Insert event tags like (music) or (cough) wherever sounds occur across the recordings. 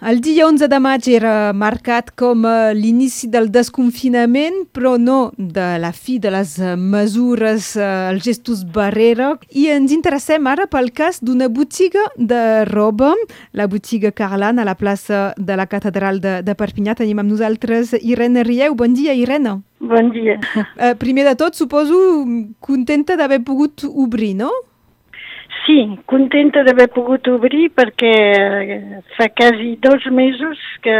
El dia 11 de maig era marcat com eh, l'inici del desconfinament, però no de la fi de les eh, mesures, eh, els gestos barrera. I ens interessem ara pel cas d'una botiga de roba, la botiga Carlan, a la plaça de la Catedral de, de Perpinyà. Tenim amb nosaltres Irene Rieu. Bon dia, Irene. Bon dia. Eh, primer de tot, suposo contenta d'haver pogut obrir, no? Sí, contenta d'haver pogut obrir perquè fa quasi dos mesos que,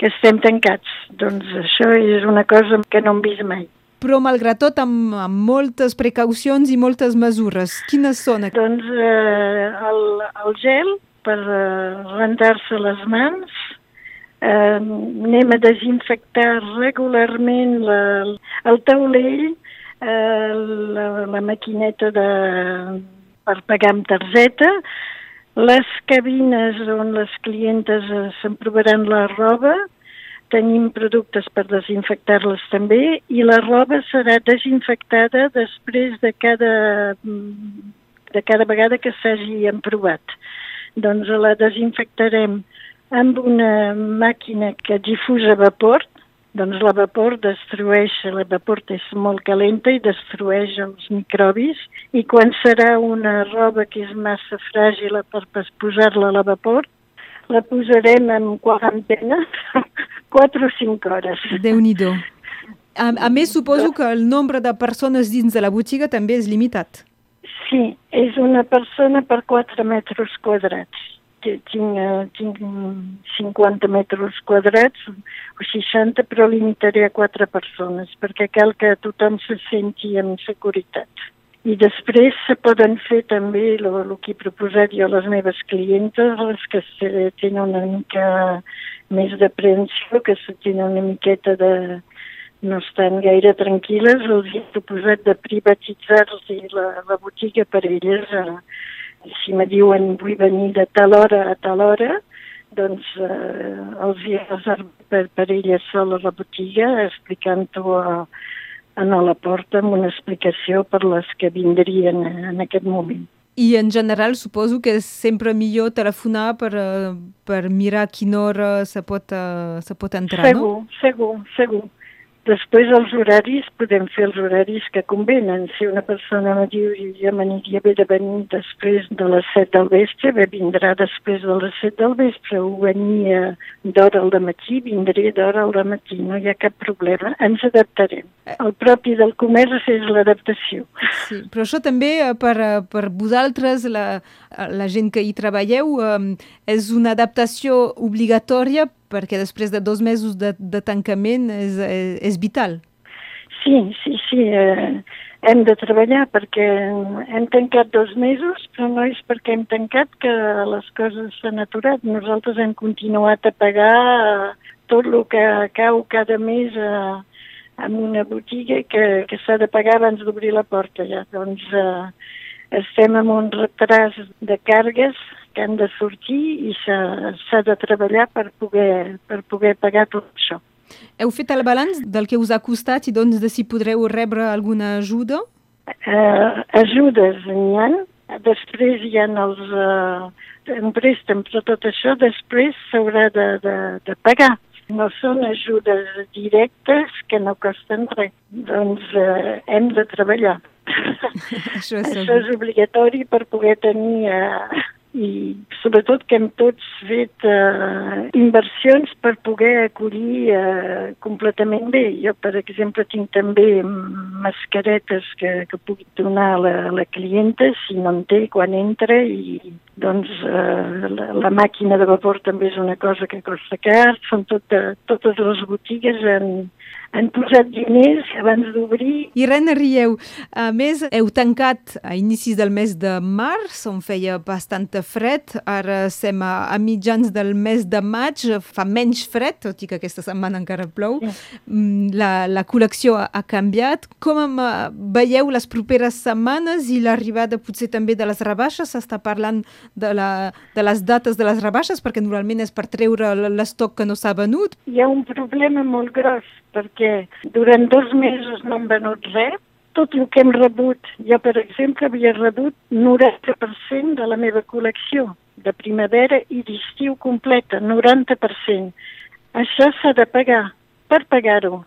que estem tancats. Doncs això és una cosa que no hem vist mai. Però, malgrat tot, amb, amb moltes precaucions i moltes mesures. Quines són? Doncs eh, el, el gel per eh, rentar-se les mans, eh, anem a desinfectar regularment la, el taulell, eh, la, la maquineta de, per pagar amb targeta, les cabines on les clientes eh, s'emprovaran la roba, tenim productes per desinfectar-les també i la roba serà desinfectada després de cada, de cada vegada que s'hagi emprovat. Doncs la desinfectarem amb una màquina que difusa vapor, doncs la vapor destrueix, la vapor és molt calenta i destrueix els microbis i quan serà una roba que és massa fràgil per, per posar-la a la vapor, la posarem en quarantena (laughs) 4 o 5 hores. déu nhi a, a més, suposo que el nombre de persones dins de la botiga també és limitat. Sí, és una persona per 4 metres quadrats tinc, tinc 50 metres quadrats o 60, però limitaré a quatre persones, perquè cal que tothom se senti en seguretat. I després se poden fer també el, que he proposat jo a les meves clientes, les que se tenen una mica més d'aprehensió, que se tenen una miqueta de, no estan gaire tranquil·les, els he proposat de privatitzar-los la, la botiga per elles eh, si me diuen vull venir de tal hora a tal hora, doncs eh, els he reservat per, per ella sola la botiga explicant-ho a, a la porta amb una explicació per les que vindrien en aquest moment. I en general suposo que és sempre millor telefonar per, eh, per mirar a quina hora se pot, uh, se pot entrar, segur, no? Segur, segur, segur. Després els horaris, podem fer els horaris que convenen. Si una persona me diu ja m'aniria bé de venir després de les 7 del vespre, bé, vindrà després de les 7 del vespre, o venia d'hora al matí, vindré d'hora al matí, no hi ha cap problema, ens adaptarem. El propi del comerç és l'adaptació. Sí, però això també eh, per, eh, per vosaltres, la, la gent que hi treballeu, eh, és una adaptació obligatòria perquè després de dos mesos de, de tancament és, és, és vital. Sí, sí, sí. Eh, hem de treballar perquè hem tancat dos mesos, però no és perquè hem tancat que les coses s'han aturat. Nosaltres hem continuat a pagar eh, tot el que cau cada mes a, en una botiga que, que s'ha de pagar abans d'obrir la porta ja. Doncs eh, estem amb un retras de cargues que han de sortir i s'ha de treballar per poder, per poder pagar tot això. Heu fet el balanç del que us ha costat i doncs de si podreu rebre alguna ajuda? Uh, ajudes n'hi ha, després hi ha els uh, en préstec, però tot això després s'haurà de, de, de pagar. No són ajudes directes que no costen res. Doncs uh, hem de treballar. (laughs) això, és això és obligatori per poder tenir uh, i sobretot que hem tots fet uh, inversions per poder acollir uh, completament bé. Jo, per exemple, tinc també mascaretes que, que puc donar a la, la clienta si no en té quan entra i doncs uh, la, la màquina de vapor també és una cosa que costa car, són tot, totes les botigues en, han posat diners abans d'obrir. Irene Rieu, a més, heu tancat a inicis del mes de març, on feia bastant fred, ara estem a, a mitjans del mes de maig, fa menys fred, tot i que aquesta setmana encara plou. Sí. Mm, la, la col·lecció ha, ha canviat. Com veieu les properes setmanes i l'arribada potser també de les rebaixes? S'està parlant de, la, de les dates de les rebaixes, perquè normalment és per treure l'estoc que no s'ha venut. Hi ha un problema molt gros, perquè durant dos mesos no hem venut res. Tot el que hem rebut, jo per exemple havia rebut 90% de la meva col·lecció de primavera i d'estiu completa, 90%. Això s'ha de pagar. Per pagar-ho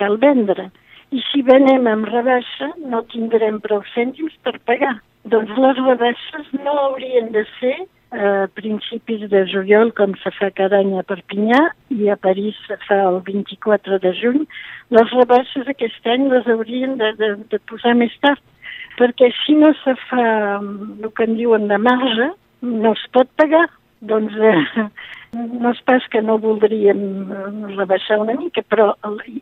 cal vendre. I si venem amb rebaixa no tindrem prou cèntims per pagar. Doncs les rebaixes no haurien de ser a principis de juliol, com se fa cada any a Perpinyà, i a París se fa el 24 de juny, les rebaixes aquest any les haurien de, de, de posar més tard, perquè si no se fa mm, el que en diuen de marge, no es pot pagar. Doncs eh, no és pas que no voldríem eh, rebaixar una mica, però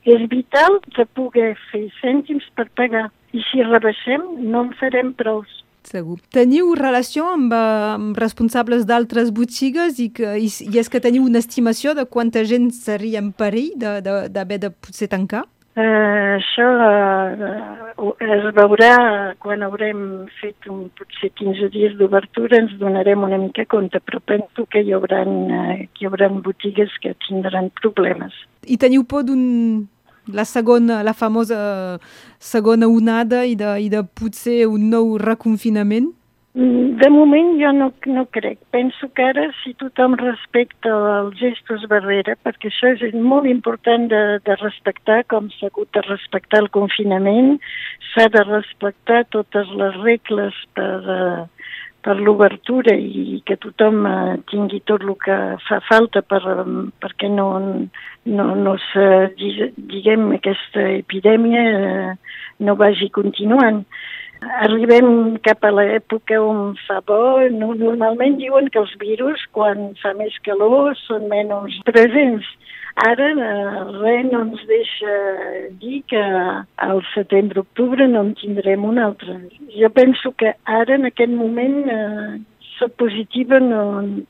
és vital de poder fer cèntims per pagar. I si rebaixem, no en farem prous. Segur. Teniu relació amb, eh, amb responsables d'altres botigues i, que, i, i és que teniu una estimació de quanta gent seria en perill d'haver de, de, potser tancar? Uh, això uh, es veurà quan haurem fet un, potser 15 dies d'obertura, ens donarem una mica compte, però penso que hi haurà, uh, que hi haurà botigues que tindran problemes. I teniu por d'un la segona, la famosa segona onada i de, i de potser un nou reconfinament? De moment jo no, no crec. Penso que ara si tothom respecta els gestos barrera, perquè això és molt important de, de respectar, com s'ha hagut de respectar el confinament, s'ha de respectar totes les regles per, uh, per l'obertura i que tothom uh, tingui tot el que fa falta per, um, perquè no, no, no se, diguem, aquesta epidèmia uh, no vagi continuant. Arribem cap a l'època on fa bo. Normalment diuen que els virus, quan fa més calor, són menys presents. Ara eh, res no ens deixa dir que al setembre-octubre no en tindrem un altre. Jo penso que ara, en aquest moment, eh, soc positiva, no,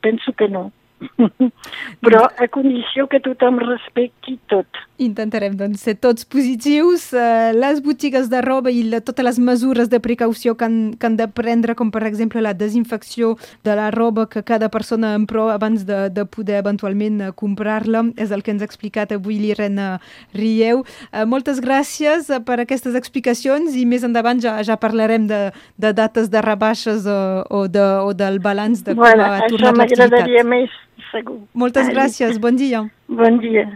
penso que no. (laughs) Però a condició que tothom respecti tot. Intentarem doncs, ser tots positius. Uh, les botigues de roba i la, totes les mesures de precaució que han, que han de prendre, com per exemple la desinfecció de la roba que cada persona en prou abans de, de poder eventualment uh, comprar-la, és el que ens ha explicat avui l'Irene Rieu. Uh, moltes gràcies per aquestes explicacions i més endavant ja, ja parlarem de, de dates de rebaixes uh, o, de, o del balanç de bueno, com ha tornat l'activitat. Això m'agradaria més segur. Moltes gràcies, bon dia. Bon dia.